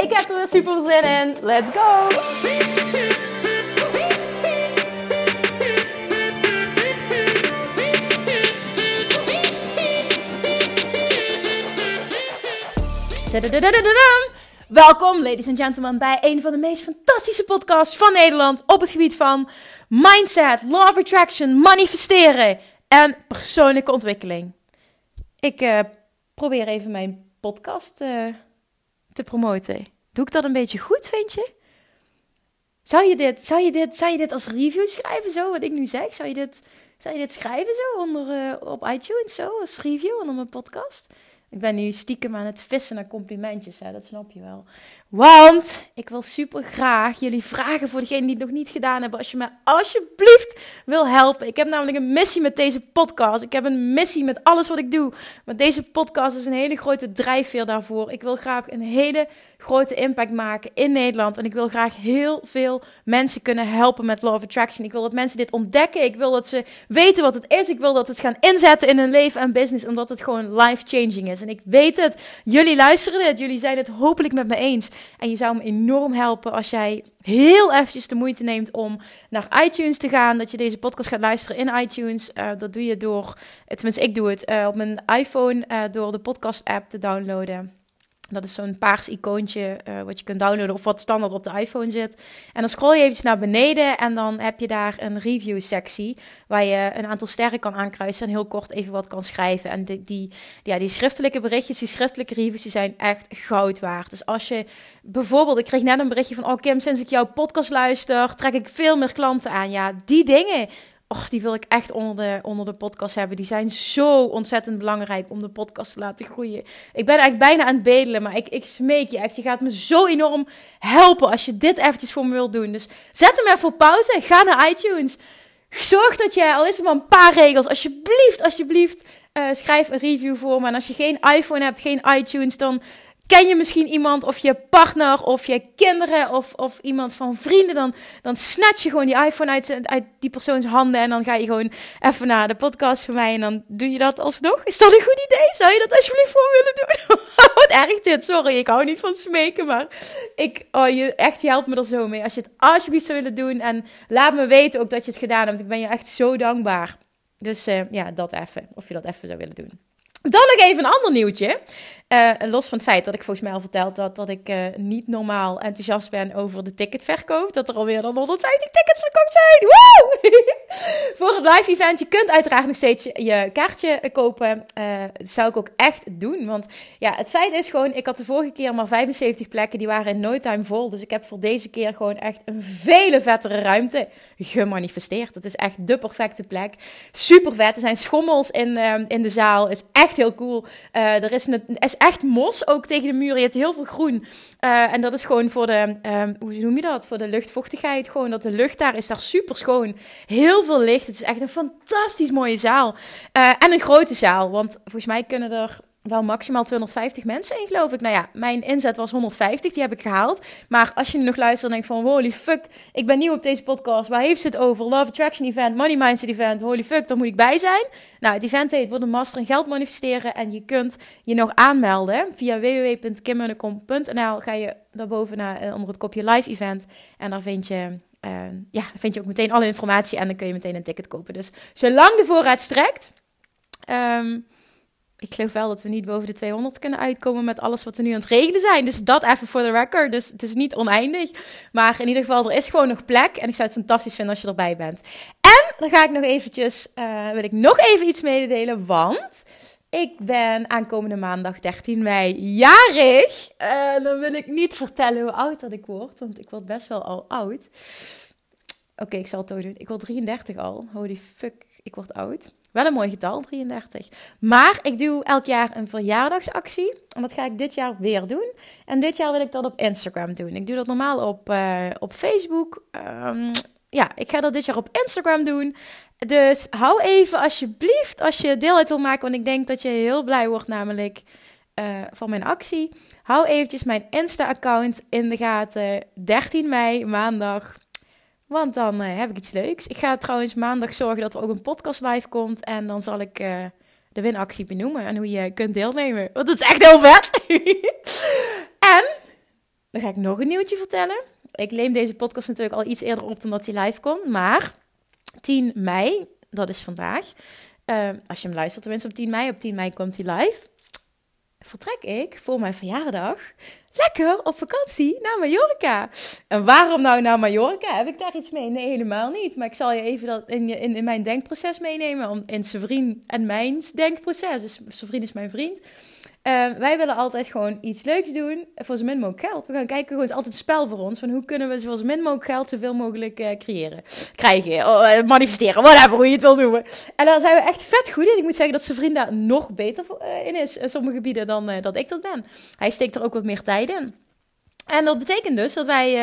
Ik heb er weer super zin in. Let's go! Welkom, ladies and gentlemen, bij een van de meest fantastische podcasts van Nederland op het gebied van mindset, law of attraction, manifesteren en persoonlijke ontwikkeling. Ik uh, probeer even mijn podcast uh, te promoten. Doe ik dat een beetje goed, vind je? Zou je dit, zou je dit, zou je dit als review schrijven, zo wat ik nu zeg? Zou je dit, zou je dit schrijven zo onder, uh, op iTunes, zo als review onder mijn podcast? Ik ben nu stiekem aan het vissen naar complimentjes, hè? dat snap je wel. Want ik wil super graag jullie vragen voor degenen die het nog niet gedaan hebben. Als je me alsjeblieft wil helpen. Ik heb namelijk een missie met deze podcast. Ik heb een missie met alles wat ik doe. Maar deze podcast is een hele grote drijfveer daarvoor. Ik wil graag een hele grote impact maken in Nederland. En ik wil graag heel veel mensen kunnen helpen met Law of Attraction. Ik wil dat mensen dit ontdekken. Ik wil dat ze weten wat het is. Ik wil dat het gaan inzetten in hun leven en business. Omdat het gewoon life-changing is. En ik weet het. Jullie luisteren dit. Jullie zijn het hopelijk met me eens. En je zou me enorm helpen als jij heel eventjes de moeite neemt om naar iTunes te gaan. Dat je deze podcast gaat luisteren in iTunes. Uh, dat doe je door, tenminste ik doe het, uh, op mijn iPhone uh, door de podcast app te downloaden. Dat is zo'n paars icoontje uh, wat je kunt downloaden of wat standaard op de iPhone zit. En dan scroll je eventjes naar beneden en dan heb je daar een review sectie waar je een aantal sterren kan aankruisen en heel kort even wat kan schrijven. En die, die, ja, die schriftelijke berichtjes, die schriftelijke reviews, die zijn echt goud waard. Dus als je bijvoorbeeld, ik kreeg net een berichtje van, oh Kim, sinds ik jouw podcast luister, trek ik veel meer klanten aan. Ja, die dingen Och, die wil ik echt onder de, onder de podcast hebben. Die zijn zo ontzettend belangrijk om de podcast te laten groeien. Ik ben echt bijna aan het bedelen, maar ik, ik smeek je echt. Je gaat me zo enorm helpen als je dit eventjes voor me wilt doen. Dus zet hem even op pauze. Ga naar iTunes. Zorg dat je, al is het maar een paar regels, alsjeblieft, alsjeblieft, uh, schrijf een review voor me. En als je geen iPhone hebt, geen iTunes, dan ken je misschien iemand of je partner of je kinderen of, of iemand van vrienden, dan, dan snatch je gewoon die iPhone uit, die persoons handen en dan ga je gewoon even naar de podcast van mij en dan doe je dat alsnog. Is dat een goed idee? Zou je dat alsjeblieft voor willen doen? Wat erg dit, sorry, ik hou niet van smeken, maar ik, oh, je, echt, je helpt me er zo mee. Als je het alsjeblieft zou willen doen en laat me weten ook dat je het gedaan hebt. Ik ben je echt zo dankbaar. Dus uh, ja, dat even, of je dat even zou willen doen. Dan nog even een ander nieuwtje. Uh, los van het feit dat ik volgens mij al verteld had dat ik uh, niet normaal enthousiast ben over de ticketverkoop. Dat er alweer dan 150 tickets verkocht zijn. Woe! Voor het live event. Je kunt uiteraard nog steeds je, kaartje kopen. Uh, dat zou ik ook echt doen. Want ja, het feit is gewoon, ik had de vorige keer maar 75 plekken. Die waren in no time vol. Dus ik heb voor deze keer gewoon echt een vele vettere ruimte gemanifesteerd. Het is echt de perfecte plek. Super vet. Er zijn schommels in, in de zaal. Het is echt heel cool. er is een, is echt mos ook tegen de muur. Je hebt heel veel groen. Uh, en dat is gewoon voor de, um, hoe noem je dat? Voor de luchtvochtigheid. Gewoon dat de lucht daar is daar super schoon. Heel veel licht. Het is echt een fantastisch mooie zaal. Uh, en een grote zaal. Want volgens mij kunnen er wel maximaal 250 mensen in, geloof ik. Nou ja, mijn inzet was 150, die heb ik gehaald. Maar als je nu nog luistert en denkt van, holy fuck, ik ben nieuw op deze podcast. Waar heeft ze het over? Love Attraction Event, Money Mindset Event. Holy fuck, daar moet ik bij zijn. Nou, het event heet Word een Master in Geld Manifesteren. En je kunt je nog aanmelden via www.kimmunnekom.nl. Ga je daarboven naar, uh, onder het kopje live event. En daar vind je... Uh, ja, vind je ook meteen alle informatie en dan kun je meteen een ticket kopen. Dus zolang de voorraad strekt, um, ik geloof wel dat we niet boven de 200 kunnen uitkomen met alles wat we nu aan het regelen zijn. Dus dat even voor de record. Dus het is niet oneindig. Maar in ieder geval, er is gewoon nog plek. En ik zou het fantastisch vinden als je erbij bent. En dan ga ik nog eventjes, uh, wil ik nog even iets mededelen. Want ik ben aankomende maandag 13 mei jarig. En dan wil ik niet vertellen hoe oud dat ik word. Want ik word best wel al oud. Oké, ik zal het toch doen. Ik word 33 al. Holy fuck, ik word oud. Wel een mooi getal, 33. Maar ik doe elk jaar een verjaardagsactie. En dat ga ik dit jaar weer doen. En dit jaar wil ik dat op Instagram doen. Ik doe dat normaal op, uh, op Facebook. Um, ja, ik ga dat dit jaar op Instagram doen. Dus hou even alsjeblieft als je deel uit wil maken. Want ik denk dat je heel blij wordt namelijk uh, van mijn actie. Hou eventjes mijn Insta-account in de gaten. 13 mei, maandag. Want dan uh, heb ik iets leuks. Ik ga trouwens maandag zorgen dat er ook een podcast live komt. En dan zal ik uh, de winactie benoemen en hoe je kunt deelnemen. Want dat is echt heel vet. en dan ga ik nog een nieuwtje vertellen. Ik neem deze podcast natuurlijk al iets eerder op dan dat hij live komt. Maar 10 mei, dat is vandaag. Uh, als je hem luistert, tenminste op 10 mei. Op 10 mei komt hij live. Vertrek ik voor mijn verjaardag lekker op vakantie naar Mallorca. En waarom nou naar Mallorca? Heb ik daar iets mee? Nee, helemaal niet. Maar ik zal je even dat in, in, in mijn denkproces meenemen. Om, in Severien en mijn denkproces. Dus Severien is mijn vriend. Uh, wij willen altijd gewoon iets leuks doen voor zo min mogelijk geld. We gaan kijken, gewoon is altijd spel voor ons. Van hoe kunnen we zo min mogelijk geld zoveel mogelijk uh, creëren. Krijgen, uh, manifesteren, whatever, hoe je het wil noemen. En daar zijn we echt vet goed in. Ik moet zeggen dat zijn vriend daar nog beter in is in sommige gebieden dan dat ik dat ben. Hij steekt er ook wat meer tijd in. En dat betekent dus dat wij,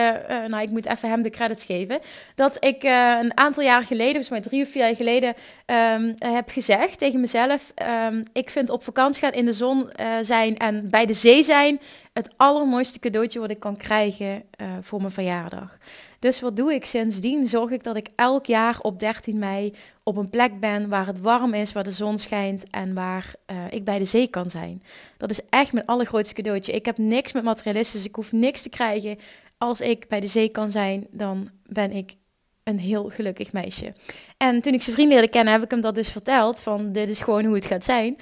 nou ik moet even hem de credits geven, dat ik een aantal jaren geleden, volgens mij drie of vier jaar geleden, um, heb gezegd tegen mezelf, um, ik vind op vakantie gaan in de zon zijn en bij de zee zijn het allermooiste cadeautje wat ik kan krijgen voor mijn verjaardag. Dus wat doe ik sindsdien? Zorg ik dat ik elk jaar op 13 mei op een plek ben waar het warm is, waar de zon schijnt en waar uh, ik bij de zee kan zijn. Dat is echt mijn allergrootste cadeautje. Ik heb niks met materialistisch, ik hoef niks te krijgen. Als ik bij de zee kan zijn, dan ben ik een heel gelukkig meisje. En toen ik zijn vriend leerde kennen, heb ik hem dat dus verteld. Van dit is gewoon hoe het gaat zijn.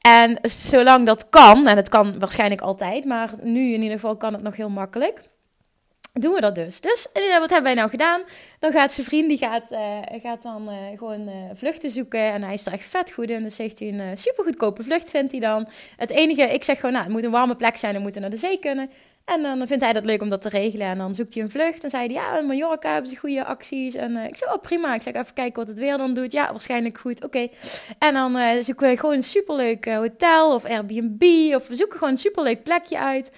En zolang dat kan, en het kan waarschijnlijk altijd, maar nu in ieder geval kan het nog heel makkelijk doen we dat dus. Dus wat hebben wij nou gedaan? Dan gaat zijn vriend, die gaat, uh, gaat dan uh, gewoon uh, vluchten zoeken. En hij is er echt vet goed in. Dus heeft hij een super goedkope vlucht, vindt hij dan. Het enige, ik zeg gewoon, nou, het moet een warme plek zijn. We moeten naar de zee kunnen. En dan vindt hij dat leuk om dat te regelen. En dan zoekt hij een vlucht. En zei hij, ja, in Mallorca hebben ze goede acties. En ik zeg, oh prima. Ik zeg, even kijken wat het weer dan doet. Ja, waarschijnlijk goed. Oké. En dan zoeken we gewoon een superleuk hotel of Airbnb. Of we zoeken gewoon een superleuk plekje uit.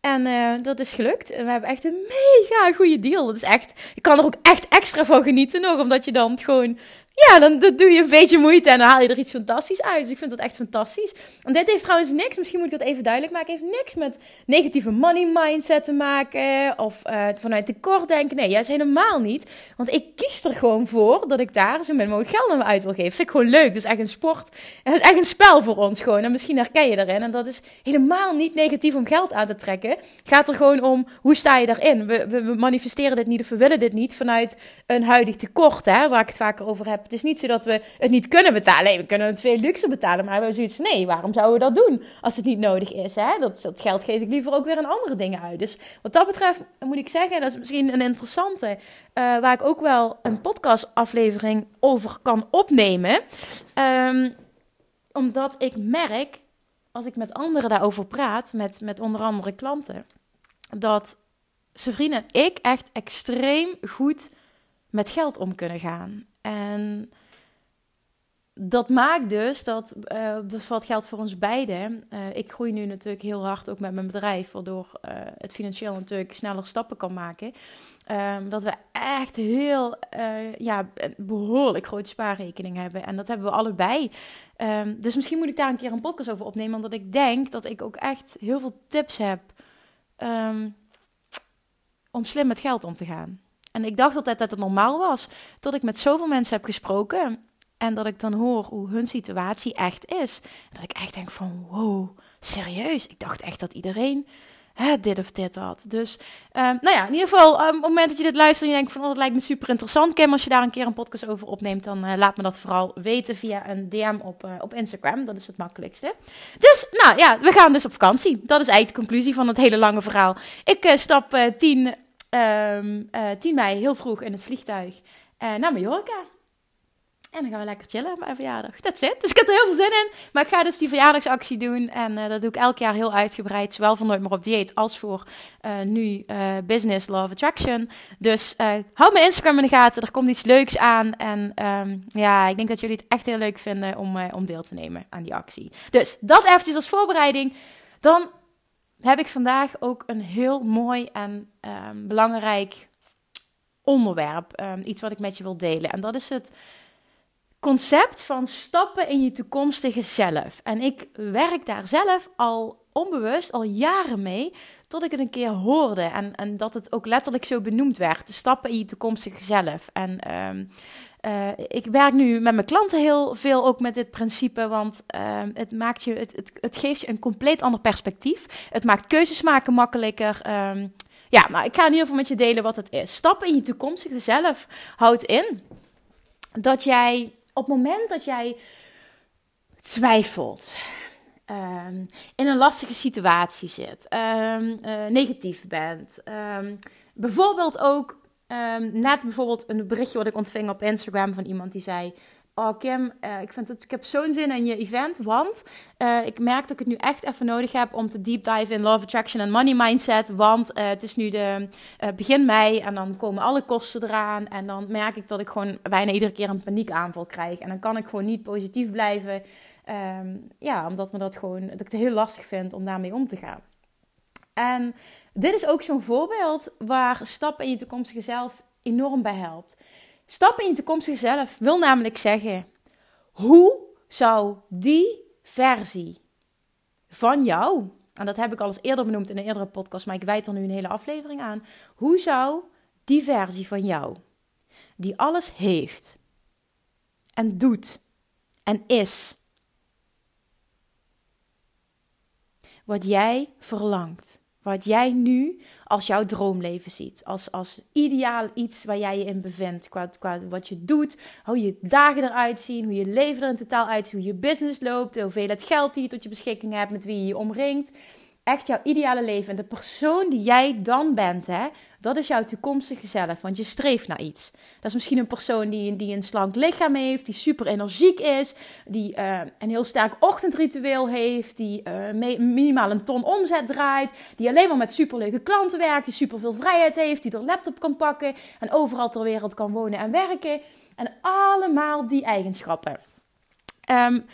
En dat is gelukt. En we hebben echt een mega goede deal. Dat is echt, ik kan er ook echt extra van genieten nog. Omdat je dan gewoon ja, dan, doe je een beetje moeite en dan haal je er iets fantastisch uit. Dus ik vind dat echt fantastisch. En dit heeft trouwens niks, misschien moet ik dat even duidelijk maken, heeft niks met negatieve money mindset te maken of uh, vanuit tekort denken. Nee, juist helemaal niet. Want ik kies er gewoon voor dat ik daar zo min mogelijk geld aan uit wil geven. Vind ik gewoon leuk. Het is echt een sport. Het is echt een spel voor ons gewoon. En misschien herken je erin. En dat is helemaal niet negatief om geld aan te trekken. Het gaat er gewoon om, hoe sta je daarin? We, we, we manifesteren dit niet of we willen dit niet vanuit een huidig tekort, hè, waar ik het vaker over heb. Het is niet zo dat we het niet kunnen betalen. We kunnen het veel luxe betalen. Maar we hebben zoiets nee, waarom zouden we dat doen als het niet nodig is? Hè? Dat, dat geld geef ik liever ook weer aan andere dingen uit. Dus wat dat betreft moet ik zeggen, dat is misschien een interessante. Uh, waar ik ook wel een podcastaflevering over kan opnemen. Um, omdat ik merk, als ik met anderen daarover praat, met, met onder andere klanten, dat ze en ik echt extreem goed met geld om kunnen gaan. En dat maakt dus dat, uh, dat geldt voor ons beiden. Uh, ik groei nu natuurlijk heel hard ook met mijn bedrijf, waardoor uh, het financieel natuurlijk sneller stappen kan maken. Um, dat we echt heel, ja, behoorlijk grote spaarrekening hebben. En dat hebben we allebei. Um, dus misschien moet ik daar een keer een podcast over opnemen, omdat ik denk dat ik ook echt heel veel tips heb um, om slim met geld om te gaan. En ik dacht altijd dat het normaal was. Tot ik met zoveel mensen heb gesproken. En dat ik dan hoor hoe hun situatie echt is. Dat ik echt denk van wow, serieus. Ik dacht echt dat iedereen hè, dit of dit had. Dus um, nou ja, in ieder geval, um, op het moment dat je dit luistert en je denkt van oh, dat lijkt me super interessant. Kim, als je daar een keer een podcast over opneemt, dan uh, laat me dat vooral weten via een DM op, uh, op Instagram. Dat is het makkelijkste. Dus nou ja, we gaan dus op vakantie. Dat is eigenlijk de conclusie van het hele lange verhaal. Ik uh, stap 10 um, uh, 10 mei heel vroeg in het vliegtuig uh, naar Mallorca. En dan gaan we lekker chillen op mijn verjaardag. That's it. Dus ik heb er heel veel zin in. Maar ik ga dus die verjaardagsactie doen. En uh, dat doe ik elk jaar heel uitgebreid. Zowel voor Nooit meer op dieet als voor nu Business Love Attraction. Dus hou mijn Instagram in de gaten. Er komt iets leuks aan. En um, ja, ik denk dat jullie het echt heel leuk vinden om, om deel te nemen aan die actie. Dus dat eventjes als voorbereiding. Dan heb ik vandaag ook een heel mooi en um, belangrijk onderwerp. Um, iets wat ik met je wil delen. En dat is het concept van stappen in je toekomstige zelf. En ik werk daar zelf al onbewust, al jaren mee, tot ik het een keer hoorde. En, en dat het ook letterlijk zo benoemd werd. De stappen in je toekomstige zelf. En um, uh, ik werk nu met mijn klanten heel veel ook met dit principe, want uh, het, maakt je, het, het, het, geeft je een compleet ander perspectief. Het maakt keuzes maken makkelijker. Um, ja, maar ik ga in ieder geval met je delen wat het is. Stappen in je toekomstige zelf houdt in dat jij op het moment dat jij twijfelt, um, in een lastige situatie zit, um, uh, negatief bent, bijvoorbeeld ook net bijvoorbeeld een berichtje wat ik ontving op Instagram van iemand die zei: Oh Kim, uh, ik, vind het, ik heb zo'n zin in je event, want uh, ik merk dat ik het nu echt even nodig heb om te deep dive in Love Attraction en Money Mindset. Want uh, het is nu de begin mei en dan komen alle kosten eraan. En dan merk ik dat ik gewoon bijna iedere keer een paniekaanval krijg. En dan kan ik gewoon niet positief blijven. Um, ja, omdat me dat gewoon, dat ik het heel lastig vind om daarmee om te gaan. En dit is ook zo'n voorbeeld waar stappen in je toekomstige zelf enorm bij helpt. Stappen in je toekomstige zelf wil namelijk zeggen: hoe zou die versie van jou, en dat heb ik al eens eerder benoemd in een eerdere podcast, maar ik wijd er nu een hele aflevering aan. Hoe zou die versie van jou, die alles heeft en doet en is, wat jij verlangt, wat jij nu als jouw droomleven ziet. Als, als ideaal iets waar jij je in bevindt. Qua, qua wat je doet, hoe je dagen eruit zien, hoe je leven er in totaal uitziet, hoe je business loopt, hoeveel het geld die je tot je beschikking hebt, met wie je je omringt echt jouw ideale leven. En de persoon die jij dan bent, hè, dat is jouw toekomstige zelf. Want je streeft naar iets. Dat is misschien een persoon die, die een slank lichaam heeft, die super energiek is, die uh, een heel sterk ochtendritueel heeft, die uh, minimaal een ton omzet draait, die alleen maar met superleuke klanten werkt, die superveel vrijheid heeft, die er laptop kan pakken en overal ter wereld kan wonen en werken. En allemaal die eigenschappen. Um,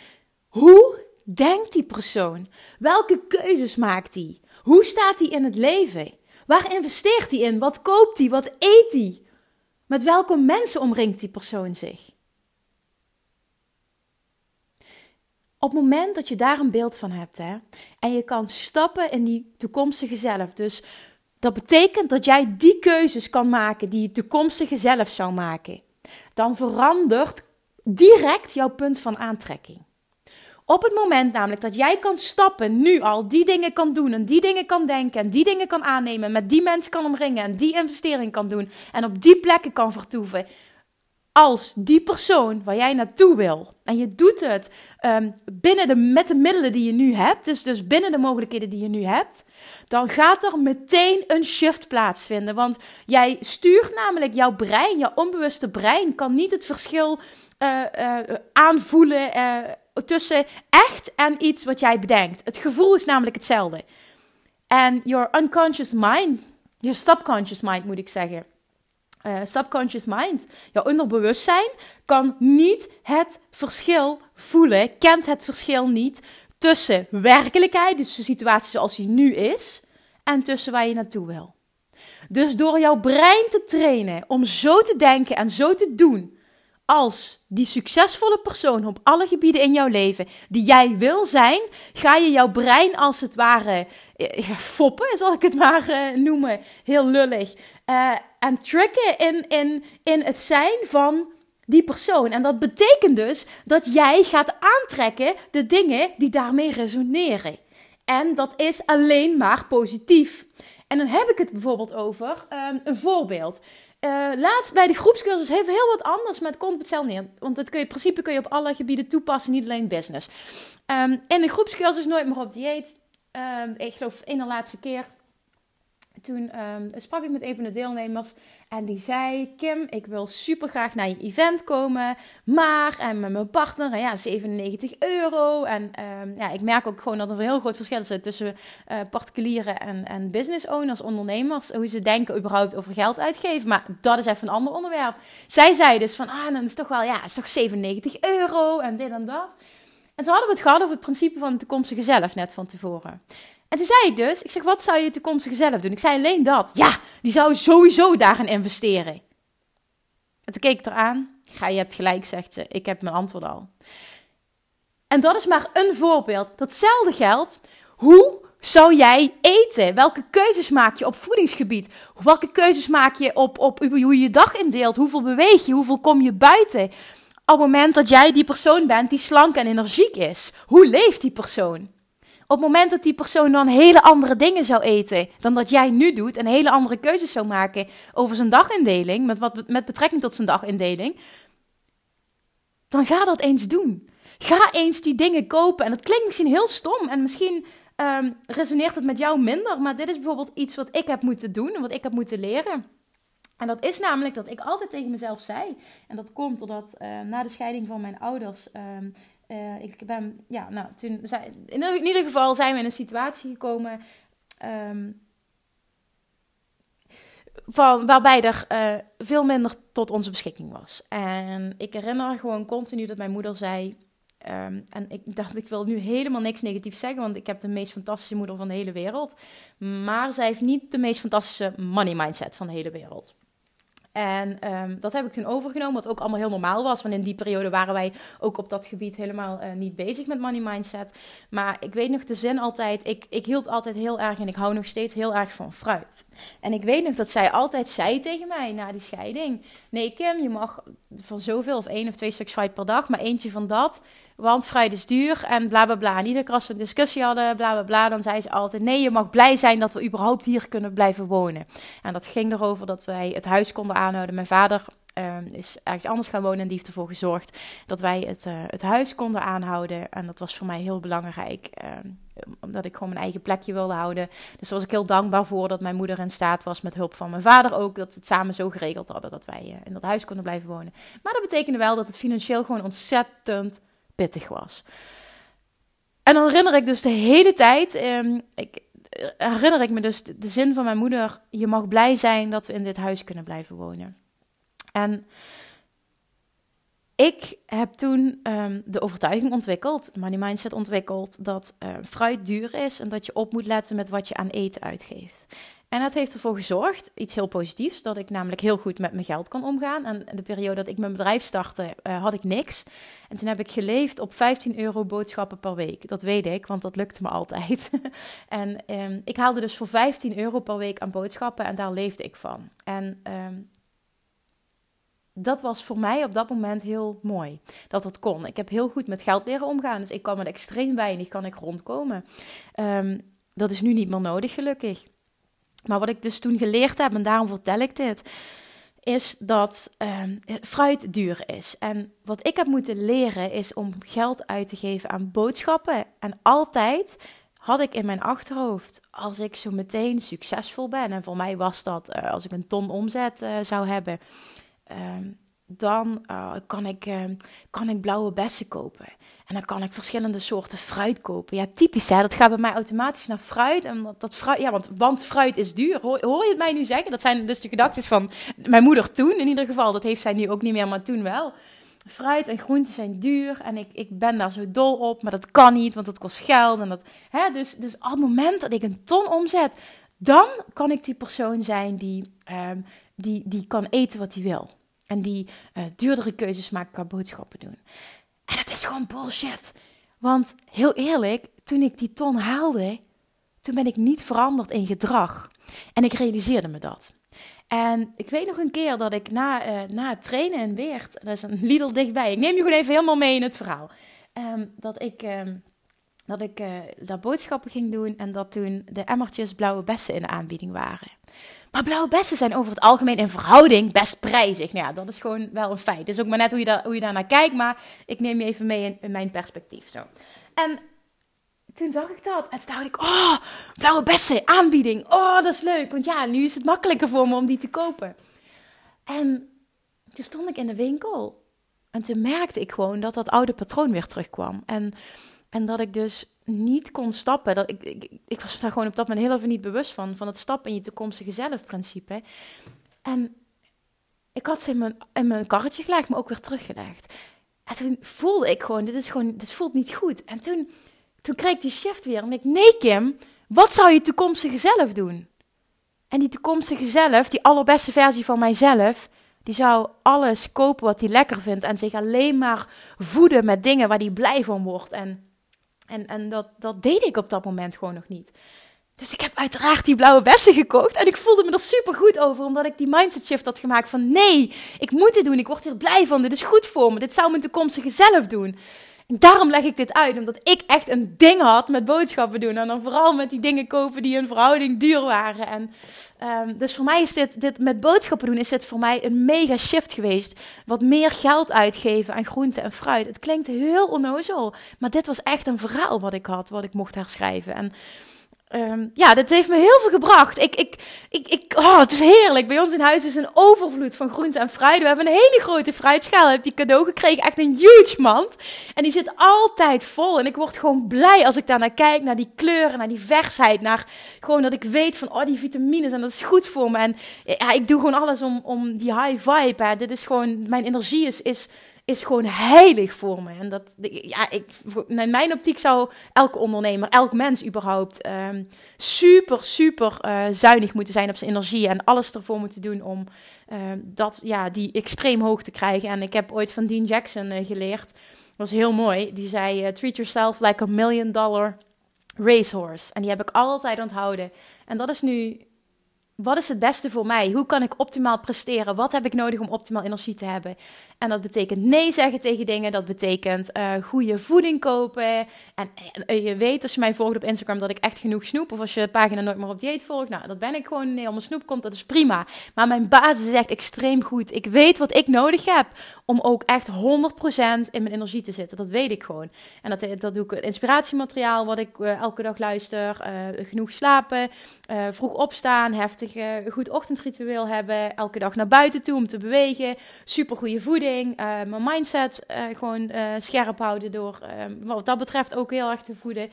hoe denkt die persoon? Welke keuzes maakt hij? Hoe staat hij in het leven? Waar investeert hij in? Wat koopt hij? Wat eet hij? Met welke mensen omringt die persoon zich? Op het moment dat je daar een beeld van hebt hè, en je kan stappen in die toekomstige zelf, dus dat betekent dat jij die keuzes kan maken die je toekomstige zelf zou maken, dan verandert direct jouw punt van aantrekking. Op het moment namelijk dat jij kan stappen, nu al die dingen kan doen en die dingen kan denken en die dingen kan aannemen, met die mensen kan omringen en die investering kan doen en op die plekken kan vertoeven, als die persoon waar jij naartoe wil. En je doet het um, binnen de, met de middelen die je nu hebt, dus, dus binnen de mogelijkheden die je nu hebt, dan gaat er meteen een shift plaatsvinden. Want jij stuurt namelijk jouw brein, jouw onbewuste brein, kan niet het verschil uh, uh, aanvoelen. Uh, tussen echt en iets wat jij bedenkt. Het gevoel is namelijk hetzelfde. En your unconscious mind, your subconscious mind moet ik zeggen. Uh, subconscious mind, jouw onderbewustzijn, kan niet het verschil voelen, kent het verschil niet tussen werkelijkheid, dus de situatie zoals die nu is, en tussen waar je naartoe wil. Dus door jouw brein te trainen om zo te denken en zo te doen, als die succesvolle persoon op alle gebieden in jouw leven die jij wil zijn, ga je jouw brein als het ware eh, foppen, zal ik het maar uh, noemen, heel lullig, en tricken in, in, in het zijn van die persoon. En dat betekent dus dat jij gaat aantrekken de dingen die daarmee resoneren. En dat is alleen maar positief. En dan heb ik het bijvoorbeeld over um, een voorbeeld. Uh, laatst bij de groepscursus even heel wat anders, maar het komt hetzelfde neer. Want het kun je, in principe kun je op alle gebieden toepassen, niet alleen business. Um, in de groepscursus Nooit meer op dieet. Um, ik geloof één de laatste keer toen um, sprak ik met een van de deelnemers en die zei: Kim, ik wil super graag naar je event komen, maar en met mijn partner, ja, 97 euro. En um, ja, ik merk ook gewoon dat er een heel groot verschil zit tussen uh, particulieren en, en business owners, ondernemers, hoe ze denken überhaupt over geld uitgeven. Maar dat is even een ander onderwerp. Zij zei dus van: Ah, dan is toch wel, ja, is toch 97 euro en dit en dat. En toen hadden we het gehad over het principe van de toekomstige zelf net van tevoren. En toen zei ik dus, ik zeg, wat zou je toekomstige zelf doen? Ik zei alleen dat. Ja, die zou sowieso daarin investeren. En toen keek ik eraan. Ga, je hebt gelijk, zegt ze. Ik heb mijn antwoord al. En dat is maar een voorbeeld. Datzelfde geldt. Hoe zou jij eten? Welke keuzes maak je op voedingsgebied? Welke keuzes maak je op, op hoe je je dag indeelt? Hoeveel beweeg je? Hoeveel kom je buiten? Op het moment dat jij die persoon bent die slank en energiek is, hoe leeft die persoon? Op het moment dat die persoon dan hele andere dingen zou eten dan dat jij nu doet en hele andere keuzes zou maken over zijn dagindeling, met, wat, met betrekking tot zijn dagindeling, dan ga dat eens doen. Ga eens die dingen kopen. En dat klinkt misschien heel stom en misschien um, resoneert het met jou minder, maar dit is bijvoorbeeld iets wat ik heb moeten doen en wat ik heb moeten leren. En dat is namelijk dat ik altijd tegen mezelf zei. En dat komt doordat uh, na de scheiding van mijn ouders. Um, uh, ik ben, ja, nou, toen zijn, in ieder geval zijn we in een situatie gekomen. Um, van, waarbij er uh, veel minder tot onze beschikking was. En ik herinner gewoon continu dat mijn moeder zei. Um, en ik dacht, ik wil nu helemaal niks negatiefs zeggen, want ik heb de meest fantastische moeder van de hele wereld. Maar zij heeft niet de meest fantastische money mindset van de hele wereld. En um, dat heb ik toen overgenomen, wat ook allemaal heel normaal was. Want in die periode waren wij ook op dat gebied helemaal uh, niet bezig met money mindset. Maar ik weet nog de zin altijd, ik, ik hield altijd heel erg en ik hou nog steeds heel erg van fruit. En ik weet nog dat zij altijd zei tegen mij na die scheiding: Nee, Kim, je mag van zoveel of één of twee stuks fruit per dag, maar eentje van dat. Want fruit is duur en bla bla bla. En iedere keer als we een discussie hadden, bla bla bla, dan zei ze altijd: Nee, je mag blij zijn dat we überhaupt hier kunnen blijven wonen. En dat ging erover dat wij het huis konden aanhouden. Mijn vader um, is ergens anders gaan wonen en die heeft ervoor gezorgd dat wij het, uh, het huis konden aanhouden. En dat was voor mij heel belangrijk, um, omdat ik gewoon mijn eigen plekje wilde houden. Dus daar was ik heel dankbaar voor dat mijn moeder in staat was, met hulp van mijn vader ook, dat het samen zo geregeld hadden dat wij uh, in dat huis konden blijven wonen. Maar dat betekende wel dat het financieel gewoon ontzettend pittig was. En dan herinner ik dus de hele tijd, um, ik, herinner ik me dus de, zin van mijn moeder: je mag blij zijn dat we in dit huis kunnen blijven wonen. En ik heb toen um, de overtuiging ontwikkeld, money mindset ontwikkeld, dat uh, fruit duur is en dat je op moet letten met wat je aan eten uitgeeft. En dat heeft ervoor gezorgd, iets heel positiefs, dat ik namelijk heel goed met mijn geld kan omgaan. En de periode dat ik mijn bedrijf startte, uh, had ik niks. En toen heb ik geleefd op 15 euro boodschappen per week. Dat weet ik, want dat lukte me altijd. en um, ik haalde dus voor 15 euro per week aan boodschappen en daar leefde ik van. En um, dat was voor mij op dat moment heel mooi. Dat dat kon. Ik heb heel goed met geld leren omgaan. Dus ik kan met extreem weinig kan ik rondkomen. Um, dat is nu niet meer nodig, gelukkig. Maar wat ik dus toen geleerd heb, en daarom vertel ik dit, is dat um, fruit duur is. En wat ik heb moeten leren is om geld uit te geven aan boodschappen. En altijd had ik in mijn achterhoofd, als ik zo meteen succesvol ben, en voor mij was dat uh, als ik een ton omzet uh, zou hebben, um, dan uh, kan, ik, uh, kan ik blauwe bessen kopen. En dan kan ik verschillende soorten fruit kopen. Ja, typisch hè, dat gaat bij mij automatisch naar fruit. En dat, fruit, ja, want, want fruit is duur. Hoor, je het mij nu zeggen? Dat zijn dus de gedachten van mijn moeder toen in ieder geval. Dat heeft zij nu ook niet meer, maar toen wel. Fruit en groenten zijn duur en ik, ik ben daar zo dol op, maar dat kan niet, want dat kost geld. En dat, hè, dus, dus op het moment dat ik een ton omzet, dan kan ik die persoon zijn die, um, die, die kan eten wat hij wil. En die uh, duurdere keuzes maken qua boodschappen doen. En dat is gewoon bullshit. Want heel eerlijk, toen ik die ton haalde, toen ben ik niet veranderd in gedrag. En ik realiseerde me dat. En ik weet nog een keer dat ik na, uh, na het trainen in Weert, dat is een Lidl dichtbij, ik neem je gewoon even helemaal mee in het verhaal. Um, dat ik, um, dat ik uh, daar boodschappen ging doen en dat toen de emmertjes blauwe bessen in de aanbieding waren. Maar blauwe bessen zijn over het algemeen in verhouding best prijzig. Nou ja, dat is gewoon wel een feit. Is ook maar net hoe je, daar, hoe je daarnaar kijkt, maar ik neem je even mee in, in mijn perspectief. Zo. En toen zag ik dat. En toen dacht ik, oh, blauwe bessen, aanbieding. Oh, dat is leuk. Want ja, nu is het makkelijker voor me om die te kopen. En toen stond ik in de winkel. En toen merkte ik gewoon dat dat oude patroon weer terugkwam. En, en dat ik dus niet kon stappen. Dat ik, ik, was daar gewoon op dat moment heel even niet bewust van. Van het stappen in je toekomstige zelfprincipe. En ik had ze in mijn, in mijn karretje gelegd, maar ook weer teruggelegd. En toen voelde ik gewoon, dit is gewoon, dit voelt niet goed. En toen, toen kreeg ik die shift weer. En ik, nee Kim, wat zou je toekomstige zelf doen? En die toekomstige zelf, die allerbeste versie van mijzelf, die zou alles kopen wat hij lekker vindt en zich alleen maar voeden met dingen waar hij blij van wordt. En, en, en dat, dat deed ik op dat moment gewoon nog niet. Dus ik heb uiteraard die blauwe bessen gekocht. En ik voelde me er super goed over. Omdat ik die mindset shift had gemaakt van nee, ik moet dit doen. Ik word hier blij van. Dit is goed voor me. Dit zou mijn toekomstige zelf doen. Daarom leg ik dit uit. Omdat ik echt een ding had met boodschappen doen. En dan vooral met die dingen kopen die in verhouding duur waren. En, um, dus voor mij is dit, dit met boodschappen doen, is dit voor mij een mega shift geweest. Wat meer geld uitgeven aan groente en fruit. Het klinkt heel onnozel. Maar dit was echt een verhaal wat ik had. Wat ik mocht herschrijven. En Um, ja, dat heeft me heel veel gebracht. Ik, ik, ik, ik, oh, het is heerlijk. Bij ons in huis is een overvloed van groente en fruit. We hebben een hele grote fruitschaal. Ik heb die cadeau gekregen. Echt een huge mand. En die zit altijd vol. En ik word gewoon blij als ik daar naar kijk. Naar die kleuren, naar die versheid. Naar gewoon dat ik weet van, oh, die vitamines. En dat is goed voor me. En ja, ik doe gewoon alles om, om die high vibe. Hè. Dit is gewoon, mijn energie is, is is gewoon heilig voor me. En dat, ja, ik, in mijn optiek zou elke ondernemer, elk mens überhaupt, um, super, super uh, zuinig moeten zijn op zijn energie en alles ervoor moeten doen om uh, dat, ja, die extreem hoog te krijgen. En ik heb ooit van Dean Jackson uh, geleerd, dat was heel mooi, die zei, eh, treat yourself like a million dollar racehorse. En die heb ik altijd onthouden. En dat is nu wat is het beste voor mij? Hoe kan ik optimaal presteren? Wat heb ik nodig om optimaal energie te hebben? En dat betekent nee zeggen tegen dingen. Dat betekent uh, goede voeding kopen. En, je weet als je mij volgt op Instagram dat ik echt genoeg snoep. Of als je pagina nooit meer op dieet volgt. Nou, dat ben ik gewoon. Nee, mijn snoep komt, dat is prima. Maar mijn basis is echt extreem goed. Ik weet wat ik nodig heb om ook echt 100% in mijn energie te zitten. Dat weet ik gewoon. En dat, dat doe ik inspiratiemateriaal wat ik elke dag luister. Genoeg slapen. vroeg opstaan. Heftig goed ochtendritueel hebben. Elke dag naar buiten toe om te bewegen. Super goede voeding. Uh, mijn mindset uh, gewoon scherp houden door wat dat betreft ook heel erg te voeden.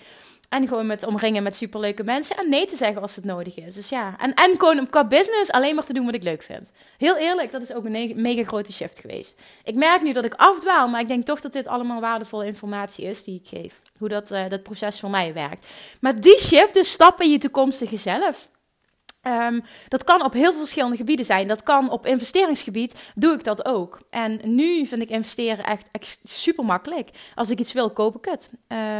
En gewoon met omringen met superleuke mensen. En nee te zeggen als het nodig is. Dus ja. En, en gewoon qua business alleen maar te doen wat ik leuk vind. Heel eerlijk, dat is ook een mega grote shift geweest. Ik merk nu dat ik afdwaal. Maar ik denk toch dat dit allemaal waardevolle informatie is die ik geef. Hoe dat, dat proces voor mij werkt. Maar die shift, dus stappen in je toekomstige zelf. Um, dat kan op heel veel verschillende gebieden zijn. Dat kan op investeringsgebied, doe ik dat ook. En nu vind ik investeren echt, super makkelijk. Als ik iets wil, koop ik het.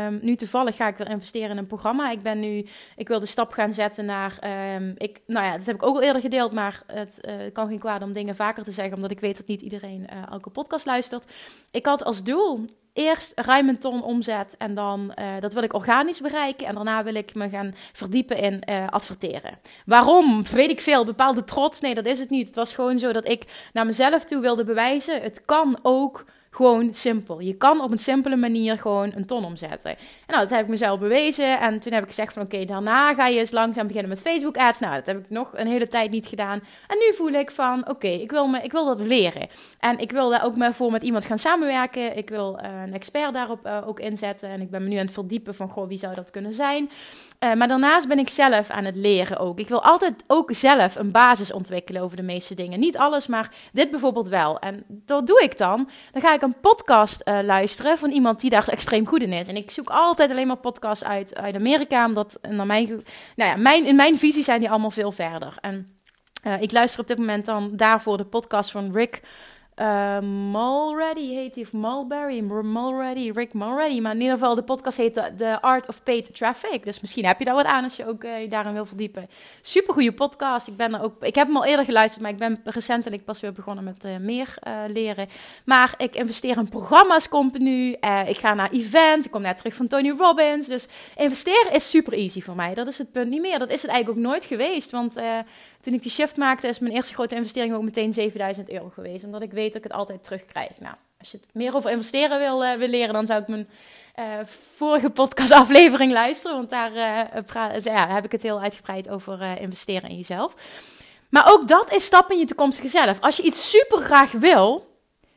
Um, nu toevallig ga ik weer investeren in een programma. Ik ben nu, ik wil de stap gaan zetten naar, um, ik, nou ja, dat heb ik ook al eerder gedeeld, maar het uh, kan geen kwaad om dingen vaker te zeggen, omdat ik weet dat niet iedereen uh, elke podcast luistert. Ik had als doel eerst ruim een ton omzet en dan, uh, dat wil ik organisch bereiken. En daarna wil ik me gaan verdiepen in uh, adverteren. Waarom? Weet ik veel. Bepaalde trots? Nee, dat is het niet. Het was gewoon zo dat ik naar mezelf toe wilde bewijzen. Het kan ook gewoon simpel. Je kan op een simpele manier gewoon een ton omzetten. En nou, dat heb ik mezelf bewezen. En toen heb ik gezegd van oké, daarna ga je eens langzaam beginnen met Facebook ads. Nou, dat heb ik nog een hele tijd niet gedaan. En nu voel ik van oké, ik wil me, ik wil dat leren. En ik wil daar ook maar voor met iemand gaan samenwerken. Ik wil uh, een expert daarop uh, ook inzetten. En ik ben me nu aan het verdiepen van goh, wie zou dat kunnen zijn. Uh, maar daarnaast ben ik zelf aan het leren ook. Ik wil altijd ook zelf een basis ontwikkelen over de meeste dingen. Niet alles, maar dit bijvoorbeeld wel. En dat doe ik dan. Dan ga ik een podcast uh, luisteren van iemand die daar extreem goed in is. En ik zoek altijd alleen maar podcasts uit, uit Amerika, omdat naar mijn, nou ja, mijn, in mijn visie zijn die allemaal veel verder. En uh, ik luister op dit moment dan daarvoor de podcast van Rick uh, Mulready heet hij, of Mulberry, Mulready, Rick Mulready. Maar in ieder geval, de podcast heet The, Art of Paid Traffic. Dus misschien heb je daar wat aan als je ook uh, daarin wil verdiepen. Super goede podcast. Ik, ben er ook, ik heb hem al eerder geluisterd, maar ik ben recentelijk pas weer begonnen met uh, meer leren. Maar ik investeer in programma's continu. ik ga naar events. Ik kom net terug van Tony Robbins. Dus investeren is super easy voor mij. Dat is het punt niet meer. Dat is het eigenlijk ook nooit geweest. Want toen ik die shift maakte, is mijn eerste grote investering ook meteen 7000 euro geweest. Omdat ik weet dat ik het altijd terugkrijg. Nou, als je meer over investeren wil, uh, wil leren, dan zou ik mijn uh, vorige podcastaflevering luisteren. Want daar uh, ja, heb ik het heel uitgebreid over investeren in jezelf. Maar ook dat is stap in je toekomstige zelf. Als je iets super graag wil,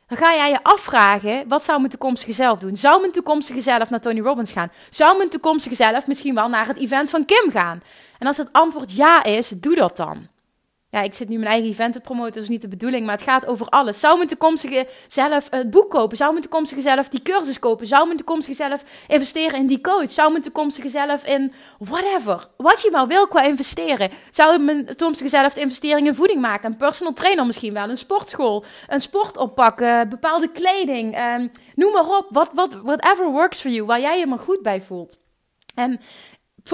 dan ga jij je afvragen: wat zou mijn toekomstige zelf doen? Zou mijn toekomstige zelf naar Tony Robbins gaan? Zou mijn toekomstige zelf misschien wel naar het event van Kim gaan? En als het antwoord ja is, doe dat dan. Ja, ik zit nu mijn eigen event te promoten, dat is niet de bedoeling, maar het gaat over alles. Zou mijn toekomstige zelf het boek kopen? Zou mijn toekomstige zelf die cursus kopen? Zou mijn toekomstige zelf investeren in die coach? Zou mijn toekomstige zelf in whatever, wat je maar wil qua investeren? Zou mijn toekomstige zelf de investering in voeding maken? Een personal trainer misschien wel, een sportschool, een sport oppakken, bepaalde kleding, um, noem maar op. What, what, whatever works for you, waar jij je maar goed bij voelt. En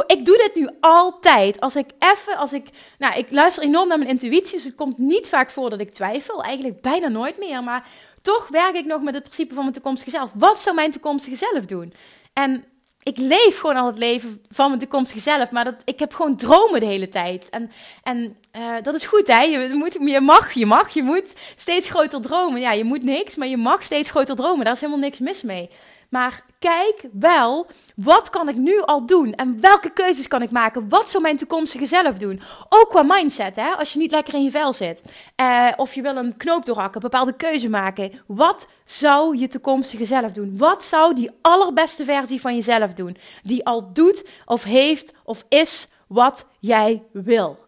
ik doe dit nu altijd. Als ik even, als ik, nou, ik luister enorm naar mijn intuïtie, dus het komt niet vaak voor dat ik twijfel. Eigenlijk bijna nooit meer, maar toch werk ik nog met het principe van mijn toekomstige zelf. Wat zou mijn toekomstige zelf doen? En ik leef gewoon al het leven van mijn toekomstige zelf, maar dat, ik heb gewoon dromen de hele tijd. En, en uh, dat is goed, hè? Je, moet, je mag, je mag, je moet steeds groter dromen. Ja, je moet niks, maar je mag steeds groter dromen. Daar is helemaal niks mis mee. Maar kijk wel, wat kan ik nu al doen? En welke keuzes kan ik maken? Wat zou mijn toekomstige zelf doen? Ook qua mindset, hè? als je niet lekker in je vel zit. Uh, of je wil een knoop doorhakken, bepaalde keuze maken. Wat zou je toekomstige zelf doen? Wat zou die allerbeste versie van jezelf doen? Die al doet of heeft of is wat jij wil.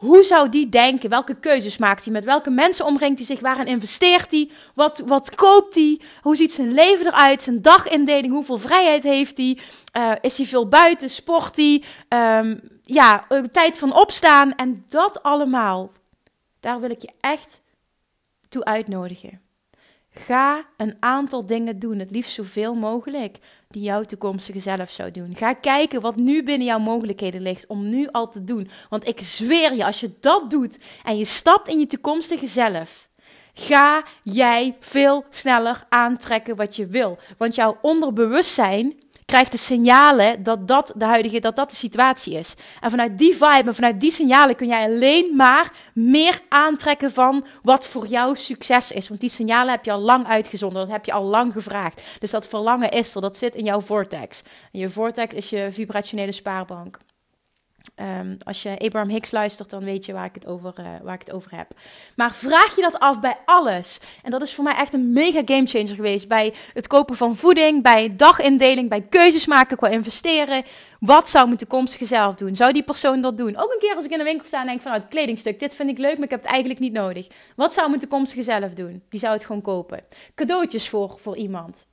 Hoe zou die denken? Welke keuzes maakt hij? Met welke mensen omringt hij zich? Waarin investeert hij? Wat, wat koopt hij? Hoe ziet zijn leven eruit? Zijn dagindeling? Hoeveel vrijheid heeft hij? Uh, is hij veel buiten? Sport hij? Um, ja, tijd van opstaan. En dat allemaal, daar wil ik je echt toe uitnodigen. Ga een aantal dingen doen, het liefst zoveel mogelijk, die jouw toekomstige zelf zou doen. Ga kijken wat nu binnen jouw mogelijkheden ligt om nu al te doen. Want ik zweer je, als je dat doet en je stapt in je toekomstige zelf, ga jij veel sneller aantrekken wat je wil. Want jouw onderbewustzijn krijgt de signalen dat dat de huidige, dat dat de situatie is. En vanuit die vibe en vanuit die signalen kun jij alleen maar meer aantrekken van wat voor jou succes is. Want die signalen heb je al lang uitgezonden, dat heb je al lang gevraagd. Dus dat verlangen is er, dat zit in jouw vortex. En je vortex is je vibrationele spaarbank. Um, als je Abraham Hicks luistert, dan weet je waar ik, het over, uh, waar ik het over heb. Maar vraag je dat af bij alles. En dat is voor mij echt een mega gamechanger geweest. Bij het kopen van voeding, bij dagindeling, bij keuzes maken qua investeren. Wat zou mijn toekomstige zelf doen? Zou die persoon dat doen? Ook een keer als ik in de winkel sta en denk van, nou, het kledingstuk, dit vind ik leuk, maar ik heb het eigenlijk niet nodig. Wat zou mijn toekomstige zelf doen? Die zou het gewoon kopen. Cadeautjes voor, voor iemand.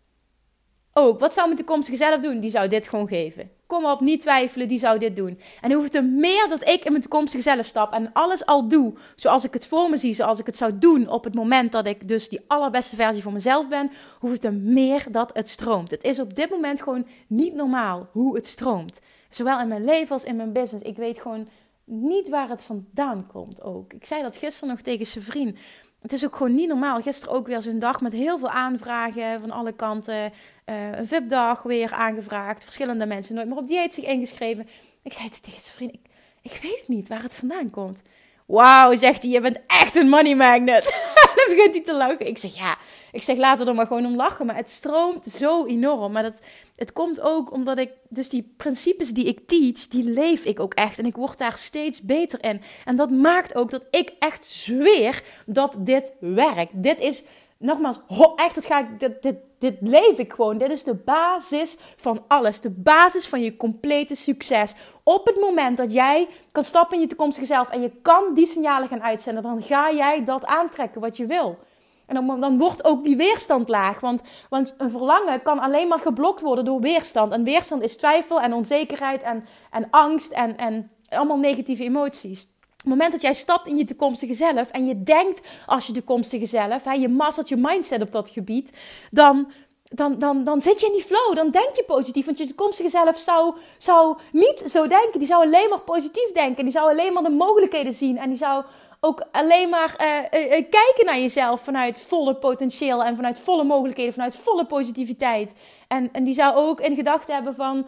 Ook, wat zou mijn toekomstige zelf doen? Die zou dit gewoon geven. Kom op, niet twijfelen, die zou dit doen. En hoeft er meer dat ik in mijn toekomstige zelf stap en alles al doe zoals ik het voor me zie, zoals ik het zou doen op het moment dat ik dus die allerbeste versie van mezelf ben, hoeft er meer dat het stroomt. Het is op dit moment gewoon niet normaal hoe het stroomt. Zowel in mijn leven als in mijn business. Ik weet gewoon niet waar het vandaan komt ook. Ik zei dat gisteren nog tegen zijn vriend het is ook gewoon niet normaal. Gisteren ook weer zo'n dag met heel veel aanvragen van alle kanten. Uh, een VIP-dag weer aangevraagd. Verschillende mensen nooit meer op dieet zich ingeschreven. Ik zei tegen zijn vriend, ik, ik weet niet waar het vandaan komt. Wauw, zegt hij, je bent echt een money magnet. dan begint hij te lachen. Ik zeg, ja, ik zeg, laten we er maar gewoon om lachen. Maar het stroomt zo enorm. Maar dat, het komt ook omdat ik, dus die principes die ik teach, die leef ik ook echt. En ik word daar steeds beter in. En dat maakt ook dat ik echt zweer dat dit werkt. Dit is nogmaals, echt, het ga ik, dit, dit, dit leef ik gewoon. Dit is de basis van alles. De basis van je complete succes. Op het moment dat jij kan stappen in je toekomstige zelf en je kan die signalen gaan uitzenden, dan ga jij dat aantrekken wat je wil. En dan, dan wordt ook die weerstand laag. Want, want een verlangen kan alleen maar geblokt worden door weerstand. En weerstand is twijfel en onzekerheid en, en angst en, en allemaal negatieve emoties het moment dat jij stapt in je toekomstige zelf en je denkt als je toekomstige zelf, hè, je mastert je mindset op dat gebied, dan, dan, dan, dan zit je in die flow. Dan denk je positief. Want je toekomstige zelf zou, zou niet zo denken. Die zou alleen maar positief denken. Die zou alleen maar de mogelijkheden zien. En die zou ook alleen maar uh, uh, kijken naar jezelf vanuit volle potentieel. En vanuit volle mogelijkheden. Vanuit volle positiviteit. En, en die zou ook in gedachten hebben van...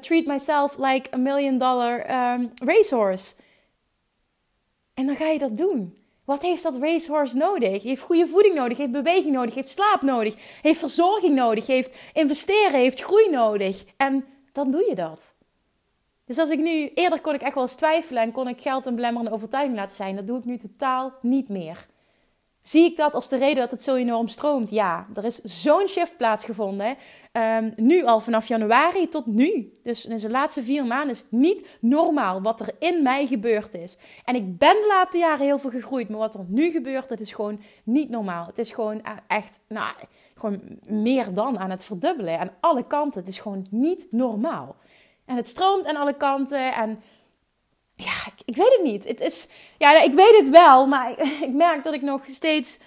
Treat myself like a million dollar um, racehorse. En dan ga je dat doen. Wat heeft dat racehorse nodig? Heeft goede voeding nodig, heeft beweging nodig, heeft slaap nodig, heeft verzorging nodig, heeft investeren, heeft groei nodig. En dan doe je dat. Dus als ik nu, eerder kon ik echt wel eens twijfelen en kon ik geld een belemmerende overtuiging laten zijn. Dat doe ik nu totaal niet meer. Zie ik dat als de reden dat het zo enorm stroomt? Ja, er is zo'n shift plaatsgevonden. Um, nu al vanaf januari tot nu. Dus in de laatste vier maanden is niet normaal wat er in mij gebeurd is. En ik ben de laatste jaren heel veel gegroeid. Maar wat er nu gebeurt, dat is gewoon niet normaal. Het is gewoon e- echt, nou, gewoon meer dan aan het verdubbelen. Aan alle kanten. Het is gewoon niet normaal. En het stroomt aan alle kanten. En ja, ik, weet het niet. Het is, ja, ik weet het wel, maar ik, ik, merk dat ik nog steeds,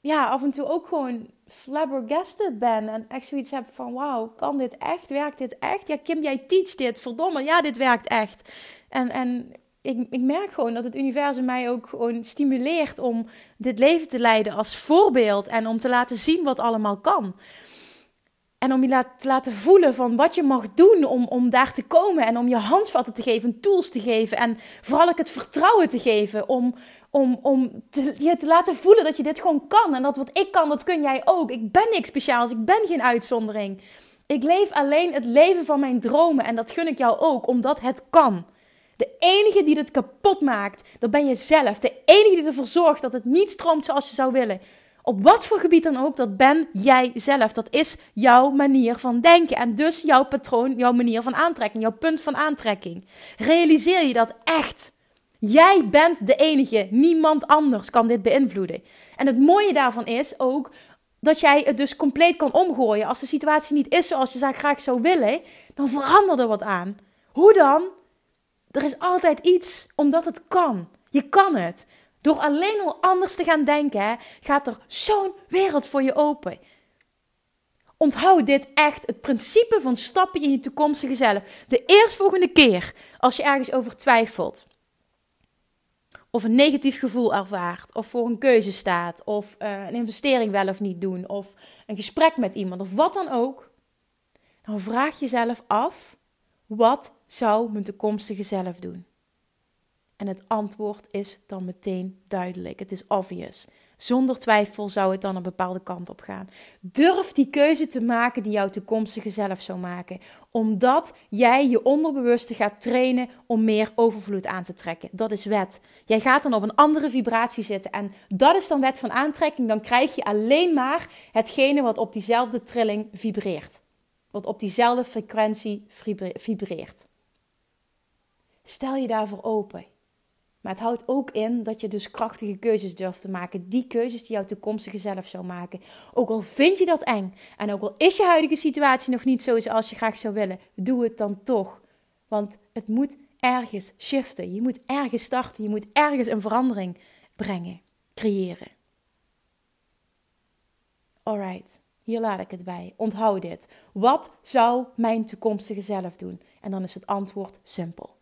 ja, af en toe ook gewoon flabbergasted ben. En echt zoiets heb van, wauw, kan dit echt? Werkt dit echt? Ja, Kim, jij teach dit, verdomme, ja, dit werkt echt. En, en ik, ik merk gewoon dat het universum mij ook gewoon stimuleert om dit leven te leiden als voorbeeld. En om te laten zien wat allemaal kan. En om je te laten voelen van wat je mag doen om, om daar te komen. En om je handvatten te geven, tools te geven. En vooral ook het vertrouwen te geven. Om, om, om je te laten voelen dat je dit gewoon kan. En dat wat ik kan, dat kun jij ook. Ik ben niks speciaals. Ik ben geen uitzondering. Ik leef alleen het leven van mijn dromen. En dat gun ik jou ook, omdat het kan. De enige die dit kapot maakt, dat ben je zelf. De enige die ervoor zorgt dat het niet stroomt zoals je zou willen. Op wat voor gebied dan ook, dat ben jij zelf. Dat is jouw manier van denken. En dus jouw patroon, jouw manier van aantrekking, jouw punt van aantrekking. Realiseer je dat echt? Jij bent de enige. Niemand anders kan dit beïnvloeden. En het mooie daarvan is ook dat jij het dus compleet kan omgooien. Als de situatie niet is zoals je graag zou willen, dan verandert er wat aan. Hoe dan? Er is altijd iets, omdat het kan. Je kan het. Door alleen al anders te gaan denken, gaat er zo'n wereld voor je open. Onthoud dit echt, het principe van stappen in je toekomstige zelf. De eerstvolgende keer als je ergens over twijfelt, of een negatief gevoel ervaart, of voor een keuze staat, of uh, een investering wel of niet doen, of een gesprek met iemand, of wat dan ook, dan vraag jezelf af: wat zou mijn toekomstige zelf doen? En het antwoord is dan meteen duidelijk. Het is obvious. Zonder twijfel zou het dan een bepaalde kant op gaan. Durf die keuze te maken die jouw toekomstige zelf zou maken. Omdat jij je onderbewuste gaat trainen om meer overvloed aan te trekken. Dat is wet. Jij gaat dan op een andere vibratie zitten. En dat is dan wet van aantrekking. Dan krijg je alleen maar hetgene wat op diezelfde trilling vibreert. Wat op diezelfde frequentie vibreert. Stel je daarvoor open. Maar het houdt ook in dat je dus krachtige keuzes durft te maken. Die keuzes die jouw toekomstige zelf zou maken. Ook al vind je dat eng. En ook al is je huidige situatie nog niet zo zoals je graag zou willen. Doe het dan toch. Want het moet ergens shiften. Je moet ergens starten. Je moet ergens een verandering brengen. Creëren. Alright. Hier laat ik het bij. Onthoud dit. Wat zou mijn toekomstige zelf doen? En dan is het antwoord simpel.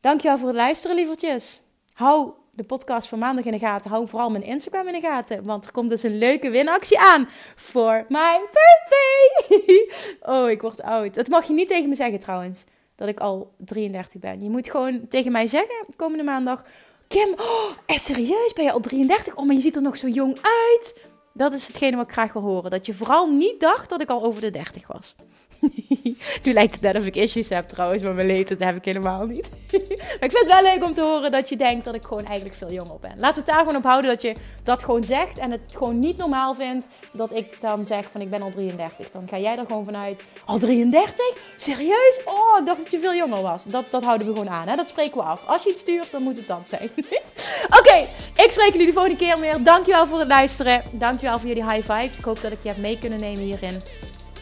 Dankjewel voor het luisteren, lievertjes. Hou de podcast van maandag in de gaten. Hou vooral mijn Instagram in de gaten. Want er komt dus een leuke winactie aan voor mijn birthday. oh, ik word oud. Dat mag je niet tegen me zeggen trouwens. Dat ik al 33 ben. Je moet gewoon tegen mij zeggen, komende maandag. Kim, oh, serieus? Ben je al 33? Oh, maar je ziet er nog zo jong uit. Dat is hetgene wat ik graag wil horen. Dat je vooral niet dacht dat ik al over de 30 was. nu lijkt het net of ik issues heb trouwens, maar mijn leeftijd heb ik helemaal niet. maar ik vind het wel leuk om te horen dat je denkt dat ik gewoon eigenlijk veel jonger ben. Laat het daar gewoon op houden dat je dat gewoon zegt en het gewoon niet normaal vindt dat ik dan zeg van ik ben al 33. Dan ga jij er gewoon vanuit, al 33? Serieus? Oh, ik dacht dat je veel jonger was. Dat, dat houden we gewoon aan, hè? dat spreken we af. Als je iets stuurt, dan moet het dat zijn. Oké, ik spreek jullie de volgende keer meer. Dankjewel voor het luisteren. Dankjewel voor jullie high vibes. Ik hoop dat ik je heb mee kunnen nemen hierin.